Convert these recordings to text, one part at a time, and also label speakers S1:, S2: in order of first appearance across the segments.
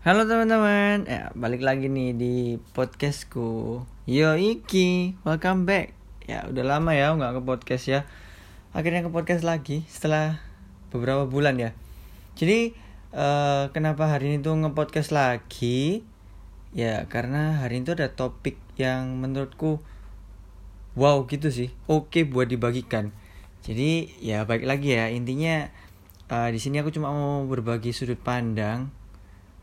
S1: Halo teman-teman, ya, balik lagi nih di podcastku. Yo Iki, welcome back. Ya udah lama ya nggak ke podcast ya. Akhirnya ke podcast lagi setelah beberapa bulan ya. Jadi uh, kenapa hari ini tuh nge-podcast lagi? Ya karena hari ini tuh ada topik yang menurutku wow gitu sih. Oke buat dibagikan. Jadi ya baik lagi ya intinya uh, di sini aku cuma mau berbagi sudut pandang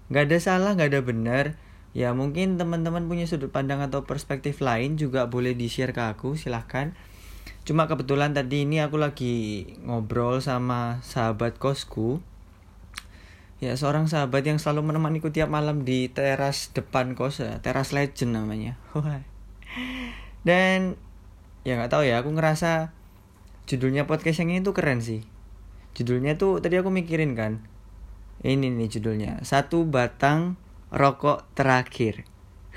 S1: nggak ada salah nggak ada benar. Ya mungkin teman-teman punya sudut pandang atau perspektif lain juga boleh di share ke aku silahkan. Cuma kebetulan tadi ini aku lagi ngobrol sama sahabat kosku. Ya seorang sahabat yang selalu menemaniku tiap malam di teras depan kos ya, teras legend namanya. Dan ya nggak tahu ya aku ngerasa judulnya podcast yang ini tuh keren sih. Judulnya tuh tadi aku mikirin kan ini nih judulnya. Satu batang rokok terakhir.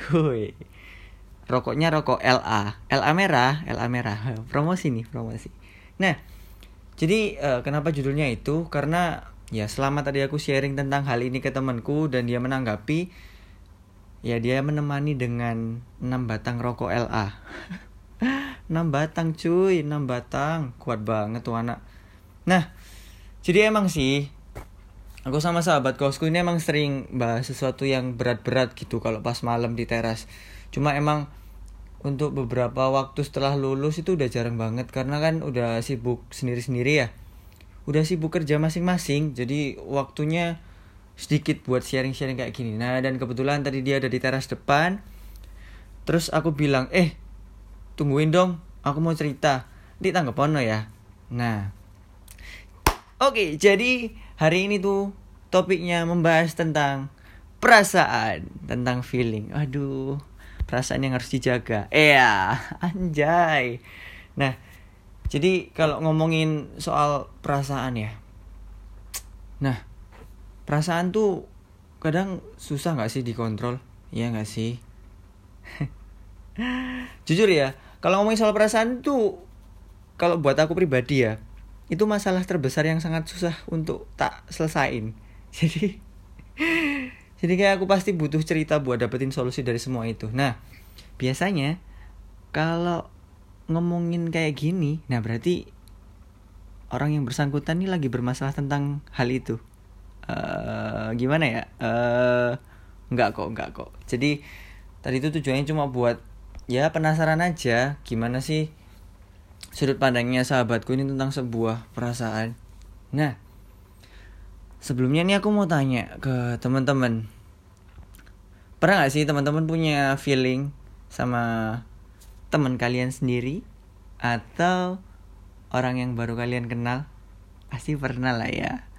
S1: Hui. Rokoknya rokok LA. LA merah, LA merah. Promosi nih, promosi. Nah, jadi uh, kenapa judulnya itu? Karena ya selama tadi aku sharing tentang hal ini ke temanku dan dia menanggapi ya dia menemani dengan 6 batang rokok LA. 6 batang cuy, 6 batang. Kuat banget tuh anak. Nah, jadi emang sih aku sama sahabat kosku ini emang sering bahas sesuatu yang berat-berat gitu kalau pas malam di teras. Cuma emang untuk beberapa waktu setelah lulus itu udah jarang banget karena kan udah sibuk sendiri-sendiri ya. Udah sibuk kerja masing-masing jadi waktunya sedikit buat sharing-sharing kayak gini. Nah dan kebetulan tadi dia ada di teras depan. Terus aku bilang eh tungguin dong aku mau cerita. Di tanggapan ya? Nah. Oke jadi Hari ini tuh topiknya membahas tentang perasaan, tentang feeling. Aduh, perasaan yang harus dijaga. Iya, anjay. Nah, jadi kalau ngomongin soal perasaan ya. Nah, perasaan tuh kadang susah gak sih dikontrol? Iya gak sih? Jujur ya, kalau ngomongin soal perasaan tuh kalau buat aku pribadi ya, itu masalah terbesar yang sangat susah untuk tak selesain. Jadi jadi kayak aku pasti butuh cerita buat dapetin solusi dari semua itu. Nah biasanya kalau ngomongin kayak gini nah berarti orang yang bersangkutan ini lagi bermasalah tentang hal itu. Uh, gimana ya? Uh, nggak kok nggak kok. Jadi tadi itu tujuannya cuma buat ya penasaran aja gimana sih sudut pandangnya sahabatku ini tentang sebuah perasaan. Nah, sebelumnya ini aku mau tanya ke teman-teman. Pernah gak sih teman-teman punya feeling sama teman kalian sendiri atau orang yang baru kalian kenal? Pasti pernah lah ya.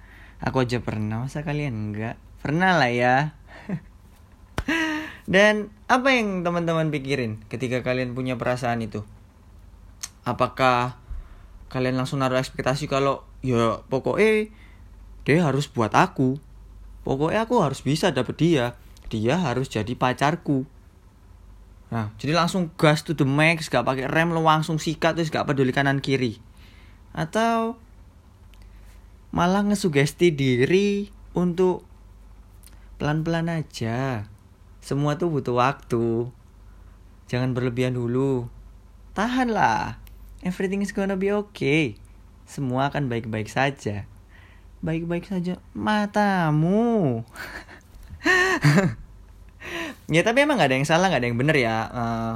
S1: Aku aja pernah, masa kalian enggak? Pernah lah ya. Dan apa yang teman-teman pikirin ketika kalian punya perasaan itu? Apakah kalian langsung naruh ekspektasi kalau ya pokoknya dia harus buat aku. Pokoknya aku harus bisa dapet dia. Dia harus jadi pacarku. Nah jadi langsung gas to the max gak pakai rem lo langsung sikat terus gak peduli kanan kiri. Atau malah ngesugesti diri untuk pelan-pelan aja. Semua tuh butuh waktu. Jangan berlebihan dulu. Tahan lah Everything is gonna be okay. Semua akan baik-baik saja. Baik-baik saja matamu. ya tapi emang gak ada yang salah, gak ada yang bener ya. Uh,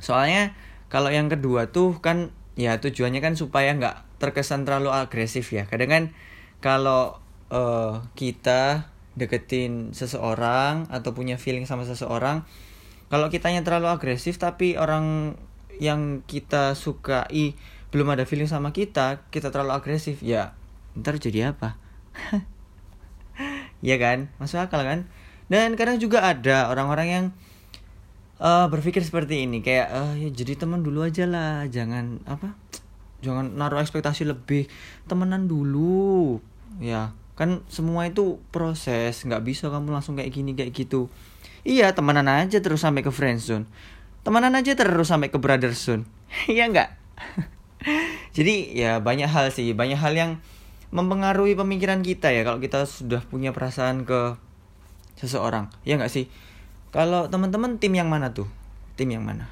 S1: soalnya kalau yang kedua tuh kan ya tujuannya kan supaya nggak terkesan terlalu agresif ya. Kadang kan kalau uh, kita deketin seseorang atau punya feeling sama seseorang, kalau kitanya terlalu agresif tapi orang yang kita sukai belum ada feeling sama kita kita terlalu agresif ya ntar jadi apa? Ya kan? Masuk akal kan? Dan kadang juga ada orang-orang yang uh, berpikir seperti ini kayak uh, ya jadi teman dulu aja lah jangan apa jangan naruh ekspektasi lebih temenan dulu. Ya kan semua itu proses nggak bisa kamu langsung kayak gini kayak gitu. Iya temenan aja terus sampai ke friendzone temenan aja terus sampai ke brother soon iya nggak? Jadi ya banyak hal sih. Banyak hal yang mempengaruhi pemikiran kita ya kalau kita sudah punya perasaan ke seseorang. Ya nggak sih? Kalau teman-teman tim yang mana tuh? Tim yang mana?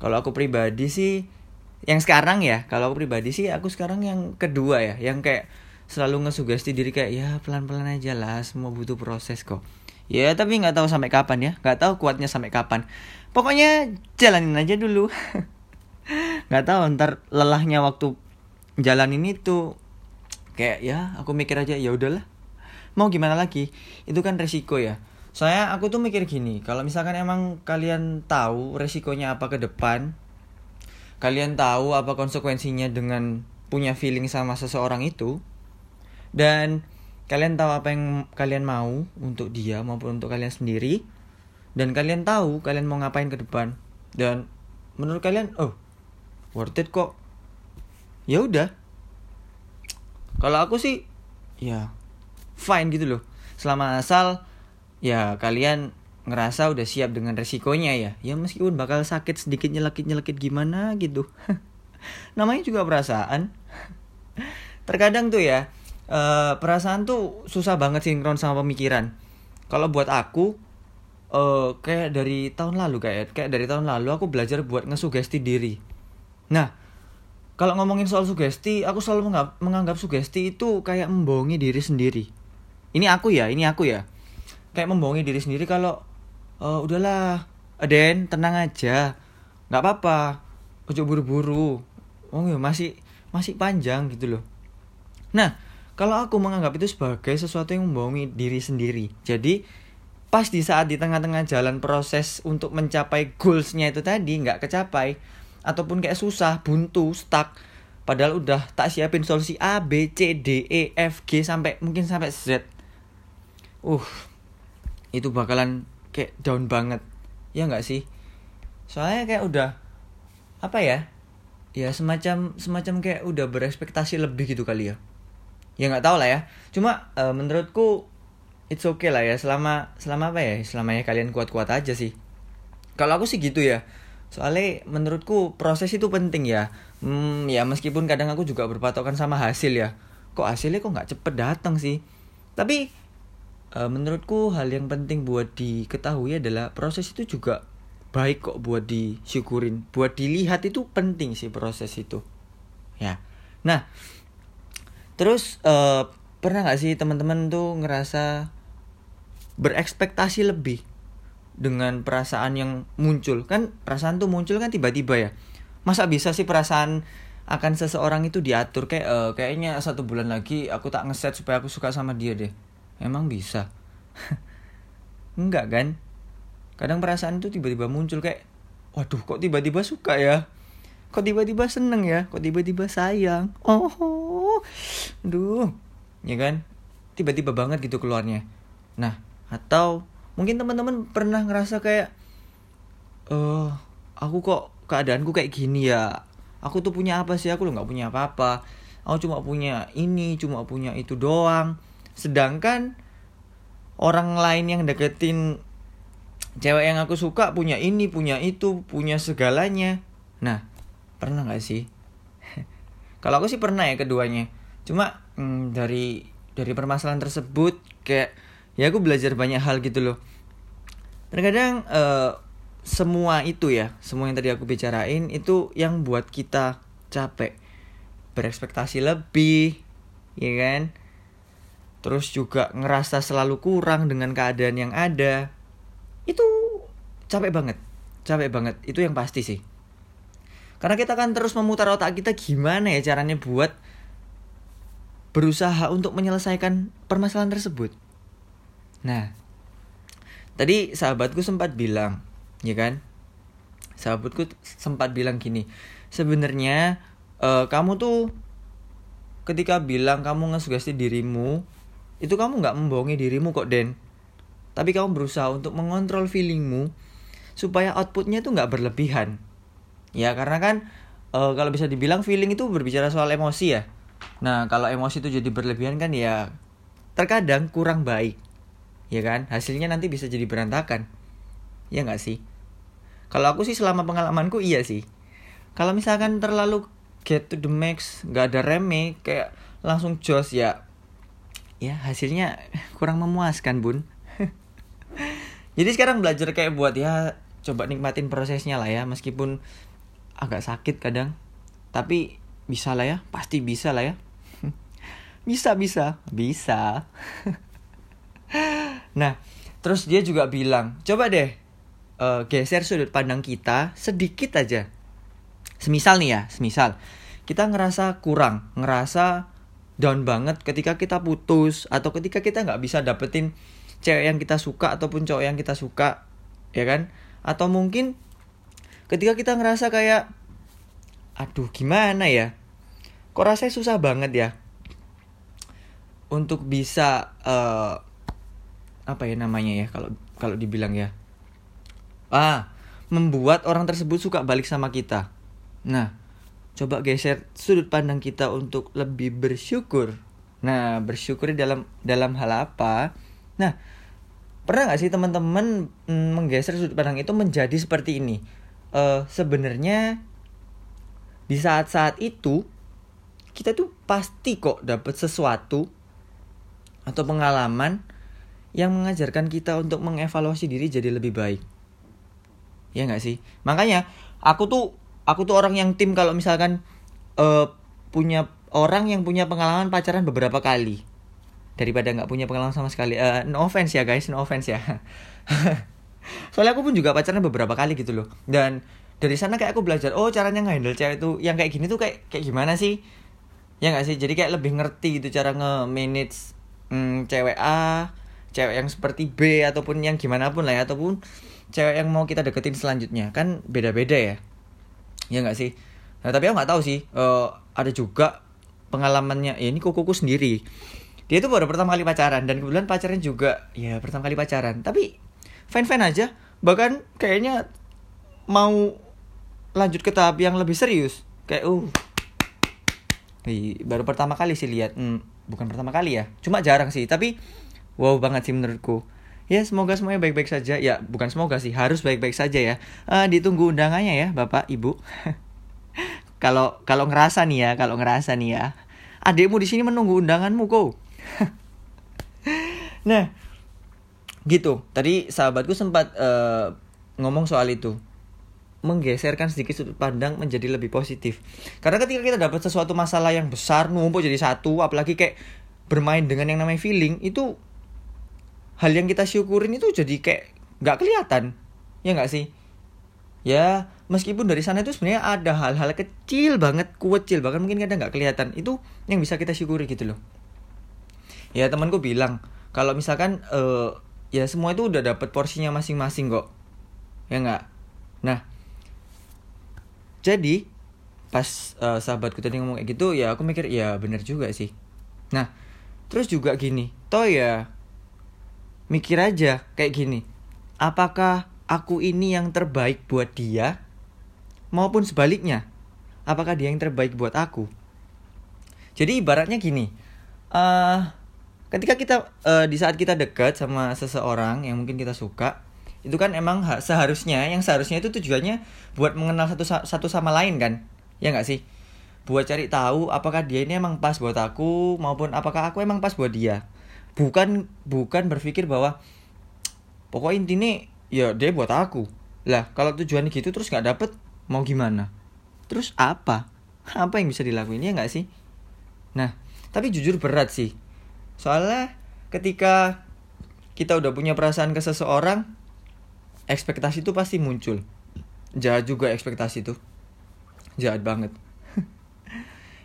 S1: Kalau aku pribadi sih yang sekarang ya. Kalau aku pribadi sih aku sekarang yang kedua ya. Yang kayak selalu ngesugesti diri kayak ya pelan-pelan aja lah. Semua butuh proses kok ya tapi nggak tahu sampai kapan ya. Nggak tahu kuatnya sampai kapan. Pokoknya jalanin aja dulu. Nggak tahu ntar lelahnya waktu jalan ini tuh kayak ya aku mikir aja ya udahlah. Mau gimana lagi? Itu kan resiko ya. Saya aku tuh mikir gini kalau misalkan emang kalian tahu resikonya apa ke depan kalian tahu apa konsekuensinya dengan punya feeling sama seseorang itu dan kalian tahu apa yang kalian mau untuk dia maupun untuk kalian sendiri? Dan kalian tahu kalian mau ngapain ke depan. Dan menurut kalian oh worth it kok. Ya udah. Kalau aku sih ya fine gitu loh. Selama asal ya kalian ngerasa udah siap dengan resikonya ya. Ya meskipun bakal sakit sedikit nyelekit nyelekit gimana gitu. Namanya juga perasaan. Terkadang tuh ya uh, perasaan tuh susah banget sinkron sama pemikiran kalau buat aku uh, kayak dari tahun lalu kayak kayak dari tahun lalu aku belajar buat ngesugesti diri Nah, kalau ngomongin soal sugesti, aku selalu menganggap, menganggap sugesti itu kayak membohongi diri sendiri. Ini aku ya, ini aku ya. Kayak membohongi diri sendiri kalau uh, udahlah, Aden, tenang aja. nggak apa-apa. Ojo buru-buru. Oh ya masih masih panjang gitu loh. Nah, kalau aku menganggap itu sebagai sesuatu yang membohongi diri sendiri. Jadi, pas di saat di tengah-tengah jalan proses untuk mencapai goalsnya itu tadi nggak kecapai, ataupun kayak susah, buntu, stuck. Padahal udah tak siapin solusi A, B, C, D, E, F, G sampai mungkin sampai Z. Uh, itu bakalan kayak down banget. Ya nggak sih? Soalnya kayak udah apa ya? Ya semacam semacam kayak udah berekspektasi lebih gitu kali ya. Ya nggak tahu lah ya. Cuma uh, menurutku it's okay lah ya. Selama selama apa ya? Selama ya kalian kuat-kuat aja sih. Kalau aku sih gitu ya. Soalnya menurutku proses itu penting ya. Hmm, ya meskipun kadang aku juga berpatokan sama hasil ya. Kok hasilnya kok nggak cepet datang sih? Tapi e, menurutku hal yang penting buat diketahui adalah proses itu juga baik kok buat disyukurin. Buat dilihat itu penting sih proses itu. Ya. Nah terus e, pernah nggak sih teman-teman tuh ngerasa berekspektasi lebih dengan perasaan yang muncul? Kan perasaan tuh muncul kan tiba-tiba ya. Masa bisa sih perasaan akan seseorang itu diatur? Kayak uh, kayaknya satu bulan lagi aku tak ngeset supaya aku suka sama dia deh. Emang bisa? Enggak kan? Kadang perasaan itu tiba-tiba muncul kayak waduh kok tiba-tiba suka ya? Kok tiba-tiba seneng ya? Kok tiba-tiba sayang? Oh aduh ya kan? Tiba-tiba banget gitu keluarnya. Nah atau mungkin teman-teman pernah ngerasa kayak eh uh, aku kok keadaanku kayak gini ya? Aku tuh punya apa sih? Aku lo nggak punya apa-apa. Aku cuma punya ini cuma punya itu doang. Sedangkan orang lain yang deketin cewek yang aku suka punya ini punya itu punya segalanya. Nah pernah nggak sih kalau aku sih pernah ya keduanya. Cuma hmm, dari dari permasalahan tersebut kayak ya aku belajar banyak hal gitu loh. Terkadang uh, semua itu ya semua yang tadi aku bicarain itu yang buat kita capek. Berekspektasi lebih ya kan? Terus juga ngerasa selalu kurang dengan keadaan yang ada. Itu capek banget capek banget. Itu yang pasti sih karena kita kan terus memutar otak kita gimana ya caranya buat berusaha untuk menyelesaikan permasalahan tersebut Nah, tadi sahabatku sempat bilang, ya kan? Sahabatku sempat bilang gini, sebenarnya uh, kamu tuh ketika bilang kamu ngesugesti dirimu, itu kamu nggak membohongi dirimu kok, Den. Tapi kamu berusaha untuk mengontrol feelingmu supaya outputnya tuh nggak berlebihan. Ya karena kan uh, kalau bisa dibilang feeling itu berbicara soal emosi ya. Nah kalau emosi itu jadi berlebihan kan ya terkadang kurang baik ya kan? Hasilnya nanti bisa jadi berantakan. Ya nggak sih? Kalau aku sih selama pengalamanku iya sih. Kalau misalkan terlalu get to the max nggak ada reme kayak langsung jos ya ya hasilnya kurang memuaskan bun. Jadi sekarang belajar kayak buat ya coba nikmatin prosesnya lah ya meskipun agak sakit kadang. Tapi bisa lah ya pasti bisa lah ya. Bisa bisa bisa. Nah terus dia juga bilang coba deh uh, geser sudut pandang kita sedikit aja. Semisal nih ya semisal. Kita ngerasa kurang ngerasa down banget ketika kita putus atau ketika kita nggak bisa dapetin cewek yang kita suka ataupun cowok yang kita suka ya kan? Atau mungkin ketika kita ngerasa kayak aduh gimana ya kok rasanya susah banget ya untuk bisa uh, apa ya namanya ya kalau kalau dibilang ya ah membuat orang tersebut suka balik sama kita nah coba geser sudut pandang kita untuk lebih bersyukur. Nah, bersyukur dalam dalam hal apa? Nah, pernah nggak sih teman-teman mm, menggeser sudut pandang itu menjadi seperti ini? Uh, Sebenarnya di saat-saat itu kita tuh pasti kok dapat sesuatu atau pengalaman yang mengajarkan kita untuk mengevaluasi diri jadi lebih baik. Ya nggak sih? Makanya aku tuh aku tuh orang yang tim kalau misalkan uh, punya orang yang punya pengalaman pacaran beberapa kali daripada nggak punya pengalaman sama sekali. Uh, no offense ya guys, no offense ya. Soalnya aku pun juga pacaran beberapa kali gitu loh. Dan dari sana kayak aku belajar, oh caranya ngehandle cewek itu yang kayak gini tuh kayak kayak gimana sih? Ya nggak sih? Jadi kayak lebih ngerti gitu cara nge-manage hmm, cewek A, cewek yang seperti B ataupun yang gimana pun lah ya ataupun cewek yang mau kita deketin selanjutnya. Kan beda-beda ya ya nggak sih nah tapi aku nggak tahu sih uh, ada juga pengalamannya ya ini kukuku sendiri dia itu baru pertama kali pacaran dan kebetulan pacarnya juga ya pertama kali pacaran tapi fine aja. Bahkan kayaknya mau lanjut ke tahap yang lebih serius. Kayak uh baru pertama kali sih lihat. Hmm, bukan pertama kali ya. Cuma jarang sih tapi wow banget sih menurutku. Ya semoga semuanya baik-baik saja. Ya bukan semoga sih harus baik-baik saja ya. Uh, ditunggu undangannya ya bapak ibu. Kalau kalau ngerasa nih ya kalau ngerasa nih ya. Adikmu di sini menunggu undanganmu kok. Nah gitu. Tadi sahabatku sempat uh, ngomong soal itu. Menggeserkan sedikit sudut pandang menjadi lebih positif. Karena ketika kita dapat sesuatu masalah yang besar numpuk jadi satu apalagi kayak bermain dengan yang namanya feeling itu hal yang kita syukurin itu jadi kayak nggak kelihatan. Ya nggak sih? Ya meskipun dari sana itu sebenarnya ada hal-hal kecil banget kecil bahkan mungkin kadang nggak kelihatan. Itu yang bisa kita syukuri gitu loh. Ya temanku bilang kalau misalkan uh, ya semua itu udah dapat porsinya masing-masing kok ya nggak nah jadi pas uh, sahabatku tadi ngomong kayak gitu ya aku mikir ya bener juga sih nah terus juga gini toh ya mikir aja kayak gini. Apakah aku ini yang terbaik buat dia? Maupun sebaliknya, apakah dia yang terbaik buat aku? Jadi ibaratnya gini, uh, ketika kita uh, di saat kita dekat sama seseorang yang mungkin kita suka, itu kan emang seharusnya yang seharusnya itu tujuannya buat mengenal satu satu sama lain kan, ya nggak sih? Buat cari tahu apakah dia ini emang pas buat aku maupun apakah aku emang pas buat dia. Bukan bukan berpikir bahwa pokok intinya ya dia buat aku. Lah kalau tujuannya gitu terus nggak dapet mau gimana? Terus apa? Apa yang bisa dilakuin ya nggak sih? Nah tapi jujur berat sih soalnya ketika kita udah punya perasaan ke seseorang ekspektasi itu pasti muncul. Jahat juga ekspektasi itu. Jahat banget.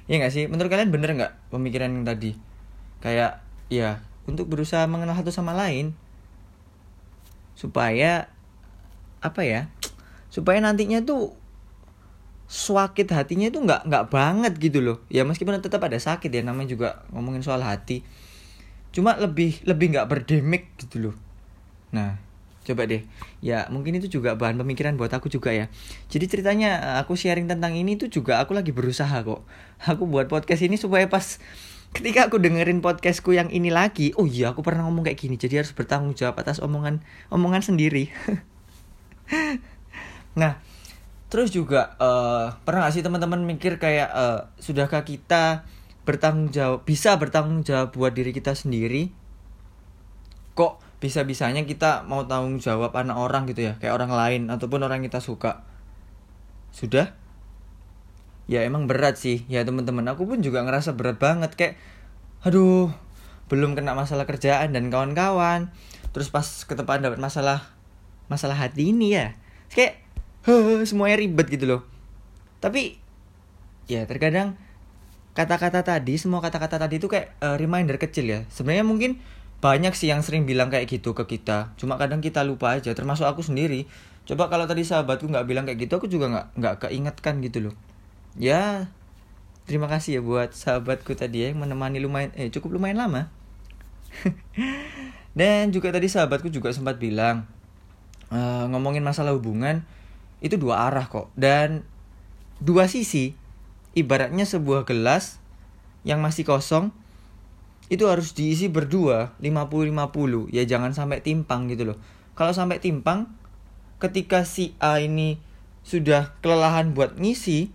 S1: Ya nggak sih? Menurut kalian bener nggak pemikiran yang tadi? Kayak ya untuk berusaha mengenal satu sama lain supaya apa ya supaya nantinya tuh sakit hatinya itu nggak nggak banget gitu loh. Ya meskipun tetap ada sakit ya namanya juga ngomongin soal hati cuma lebih lebih nggak berdemik gitu loh. Nah coba deh. Ya mungkin itu juga bahan pemikiran buat aku juga ya. Jadi ceritanya aku sharing tentang ini tuh juga aku lagi berusaha kok. Aku buat podcast ini supaya pas ketika aku dengerin podcastku yang ini lagi oh iya aku pernah ngomong kayak gini. Jadi harus bertanggung jawab atas omongan omongan sendiri. Nah terus juga uh, pernah gak sih teman-teman mikir kayak uh, sudahkah kita bertanggung jawab bisa bertanggung jawab buat diri kita sendiri kok bisa-bisanya kita mau tanggung jawab anak orang gitu ya kayak orang lain ataupun orang kita suka. Sudah? Ya emang berat sih. Ya teman-teman aku pun juga ngerasa berat banget kayak aduh belum kena masalah kerjaan dan kawan-kawan. Terus pas ketepaan dapat masalah masalah hati ini ya kayak semuanya ribet gitu loh. Tapi ya terkadang kata-kata tadi semua kata-kata tadi itu kayak uh, reminder kecil ya. Sebenarnya mungkin banyak sih yang sering bilang kayak gitu ke kita. Cuma kadang kita lupa aja termasuk aku sendiri. Coba kalau tadi sahabatku nggak bilang kayak gitu aku juga nggak nggak keingetkan gitu loh. Ya terima kasih ya buat sahabatku tadi ya yang menemani lumayan eh cukup lumayan lama. Dan juga tadi sahabatku juga sempat bilang uh, ngomongin masalah hubungan itu dua arah kok. Dan dua sisi ibaratnya sebuah gelas yang masih kosong itu harus diisi berdua 50-50 ya jangan sampai timpang gitu loh. Kalau sampai timpang ketika si A ini sudah kelelahan buat ngisi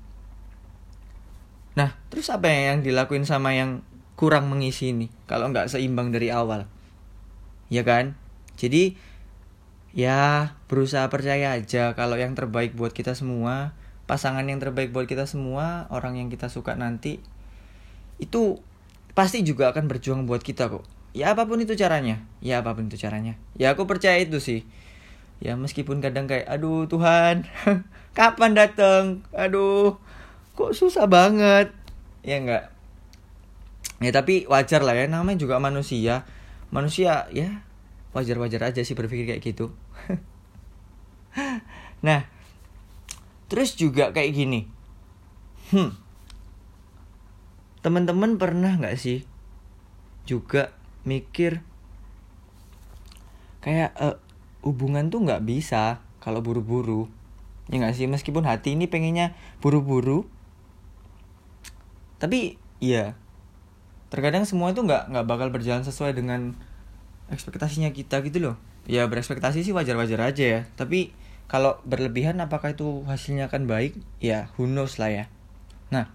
S1: nah terus apa yang dilakuin sama yang kurang mengisi ini? Kalau nggak seimbang dari awal. Ya kan? Jadi ya berusaha percaya aja kalau yang terbaik buat kita semua pasangan yang terbaik buat kita semua orang yang kita suka nanti itu pasti juga akan berjuang buat kita kok. Ya apa pun itu caranya. Ya apa pun itu caranya. Ya aku percaya itu sih. Ya meskipun kadang kayak aduh Tuhan kapan datang aduh kok susah banget. Ya enggak. Ya tapi wajar lah ya namanya juga manusia. Manusia ya wajar-wajar aja sih berpikir kayak gitu. Nah terus juga kayak gini. Hmm. Teman-teman pernah nggak sih juga mikir kayak uh, hubungan tuh nggak bisa kalau buru-buru? Ya nggak sih? Meskipun hati ini pengennya buru-buru tapi ya terkadang semua itu nggak nggak bakal berjalan sesuai dengan ekspektasinya kita gitu loh. Ya berekspektasi sih wajar-wajar aja ya tapi kalau berlebihan apakah itu hasilnya akan baik? Ya who knows lah ya. Nah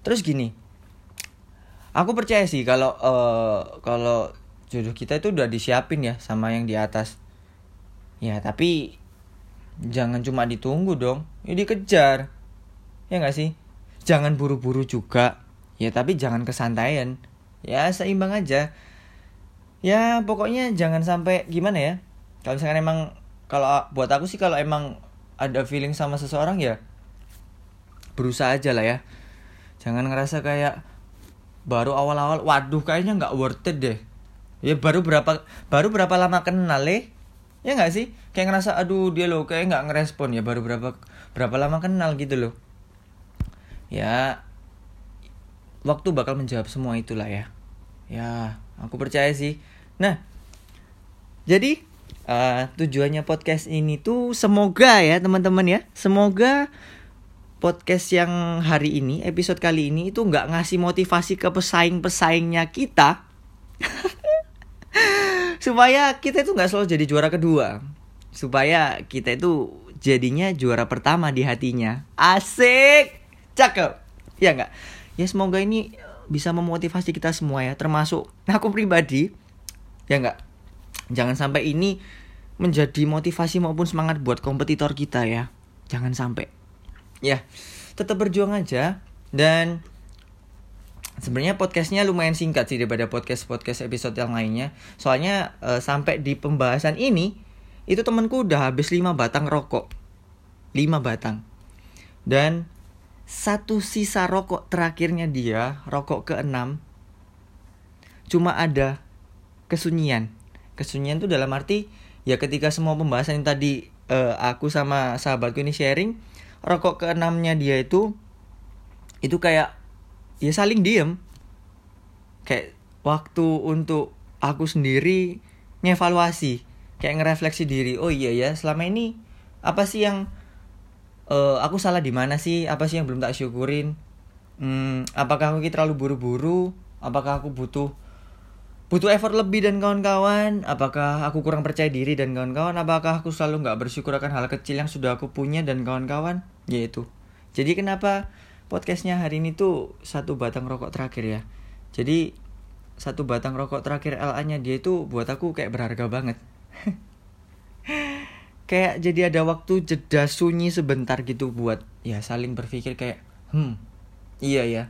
S1: terus gini. Aku percaya sih kalau uh, kalau jodoh kita itu udah disiapin ya sama yang di atas. Ya tapi jangan cuma ditunggu dong. Ya dikejar. Ya nggak sih? Jangan buru-buru juga. Ya tapi jangan kesantaian. Ya seimbang aja. Ya pokoknya jangan sampai gimana ya? Kalau misalkan emang kalau buat aku sih kalau emang ada feeling sama seseorang ya berusaha aja lah ya. Jangan ngerasa kayak baru awal-awal waduh kayaknya nggak worth it deh. Ya baru berapa baru berapa lama kenal eh? Ya nggak sih? Kayak ngerasa aduh dia loh kayak nggak ngerespon. Ya baru berapa berapa lama kenal gitu loh. Ya waktu bakal menjawab semua itulah ya. Ya aku percaya sih. Nah jadi uh, tujuannya podcast ini tuh semoga ya teman-teman ya semoga podcast yang hari ini, episode kali ini itu nggak ngasih motivasi ke pesaing-pesaingnya kita. supaya kita itu nggak selalu jadi juara kedua. Supaya kita itu jadinya juara pertama di hatinya. Asik! Cakep! Ya nggak? Ya semoga ini bisa memotivasi kita semua ya. Termasuk aku pribadi. Ya nggak? Jangan sampai ini menjadi motivasi maupun semangat buat kompetitor kita ya. Jangan sampai. Ya tetap berjuang aja. Dan sebenarnya podcastnya lumayan singkat sih daripada podcast podcast episode yang lainnya. Soalnya e, sampai di pembahasan ini itu temanku udah habis 5 batang rokok. 5 batang. Dan satu sisa rokok terakhirnya dia rokok ke-6 cuma ada kesunyian kesunyian tuh dalam arti ya ketika semua pembahasan yang tadi uh, aku sama sahabatku ini sharing rokok keenamnya dia itu itu kayak ya saling diem. Kayak waktu untuk aku sendiri ngevaluasi kayak ngerefleksi diri oh iya ya selama ini apa sih yang uh, aku salah di mana sih? Apa sih yang belum tak syukurin? Hmm, apakah aku terlalu buru-buru? Apakah aku butuh butuh effort lebih dan kawan-kawan. Apakah aku kurang percaya diri dan kawan-kawan? Apakah aku selalu nggak bersyukur akan hal kecil yang sudah aku punya dan kawan-kawan? Yaitu. Jadi kenapa podcastnya hari ini tuh satu batang rokok terakhir ya? Jadi satu batang rokok terakhir LA-nya dia itu buat aku kayak berharga banget. kayak jadi ada waktu jeda sunyi sebentar gitu buat ya saling berpikir kayak hmm iya ya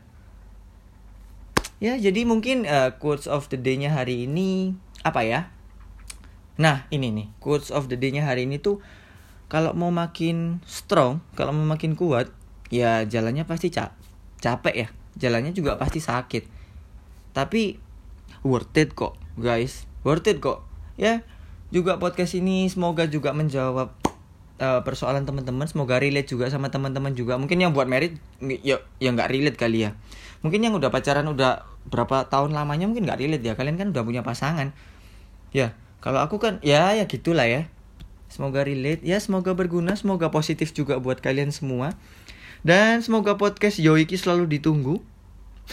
S1: ya jadi mungkin uh, quotes of the day-nya hari ini apa ya? Nah ini nih quotes of the day-nya hari ini tuh kalau mau makin strong kalau mau makin kuat ya jalannya pasti cap capek ya. Jalannya juga pasti sakit. Tapi worth it kok guys. Worth it kok. Ya juga podcast ini semoga juga menjawab uh, persoalan teman-teman. Semoga relate juga sama teman-teman juga. Mungkin yang buat merit ya ya nggak relate kali ya. Mungkin yang udah pacaran udah berapa tahun lamanya mungkin nggak relate ya. Kalian kan udah punya pasangan. Ya kalau aku kan ya ya gitulah ya. Semoga relate. Ya semoga berguna semoga positif juga buat kalian semua. Dan semoga podcast Yoiki selalu ditunggu.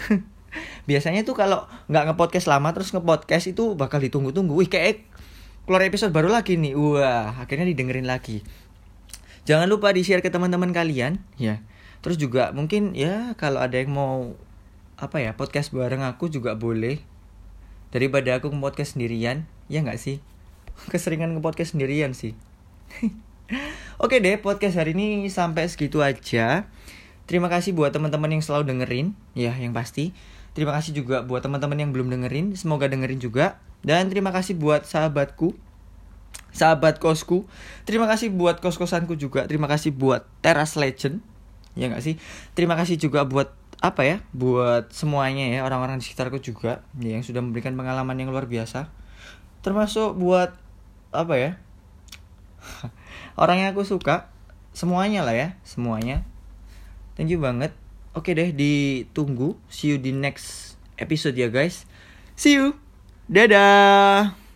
S1: Biasanya tuh kalau nggak ngepodcast lama terus ngepodcast itu bakal ditunggu-tunggu. Wih kayak keluar episode baru lagi nih. Wah akhirnya didengerin lagi. Jangan lupa di share ke teman-teman kalian ya. Terus juga mungkin ya kalau ada yang mau apa ya podcast bareng aku juga boleh daripada aku nge-podcast sendirian ya nggak sih keseringan nge-podcast sendirian sih oke deh podcast hari ini sampai segitu aja terima kasih buat teman-teman yang selalu dengerin ya yang pasti terima kasih juga buat teman-teman yang belum dengerin semoga dengerin juga dan terima kasih buat sahabatku, sahabat kosku. Terima kasih buat kos-kosanku juga. Terima kasih buat Teras Legend. Ya nggak sih? Terima kasih juga buat apa ya? Buat semuanya ya, orang-orang di sekitarku juga ya, yang sudah memberikan pengalaman yang luar biasa. Termasuk buat apa ya? orang yang aku suka, semuanya lah ya, semuanya. Thank you banget. Oke deh, ditunggu. See you di next episode ya guys. See you. Dadah.